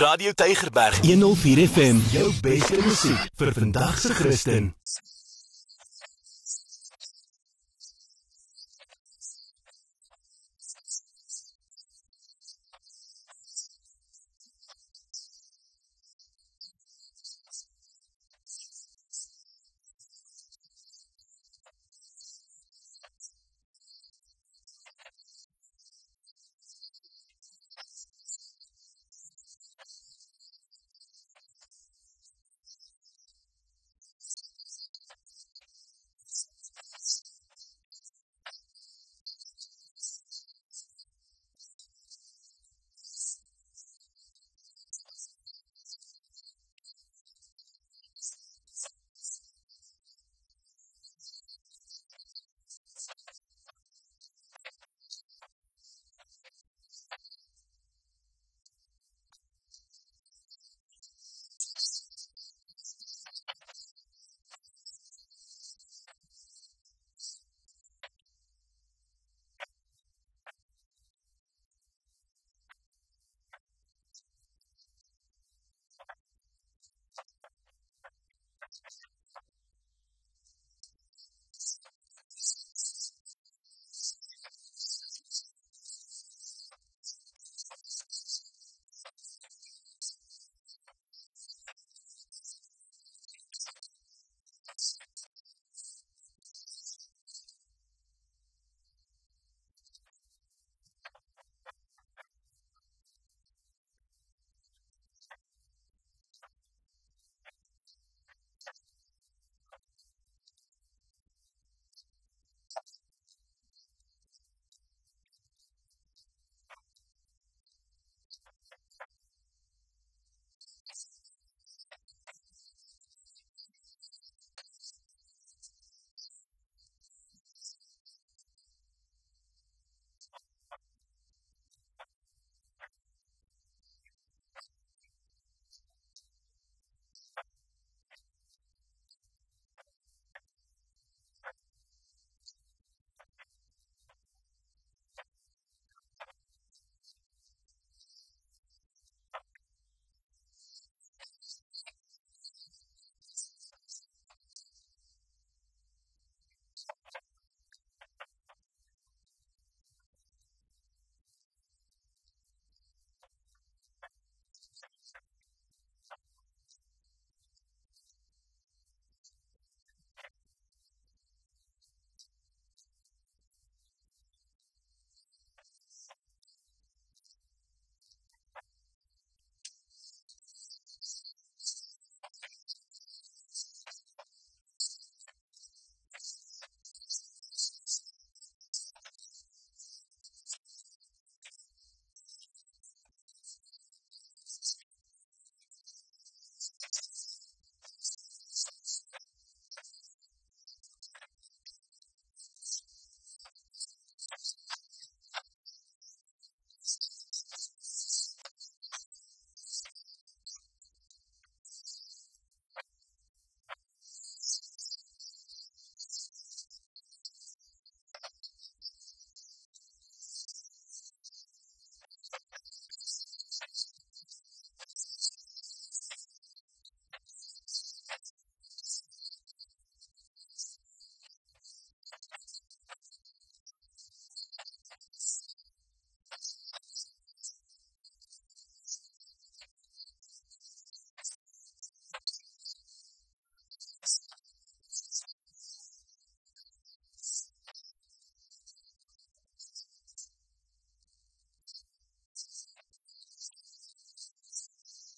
Radio Tygerberg 104 FM, jou beste musiek vir vandag se Christen.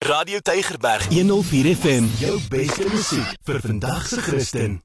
Radio Tygerberg 104 FM, jou beste musiek vir vandag se Christen.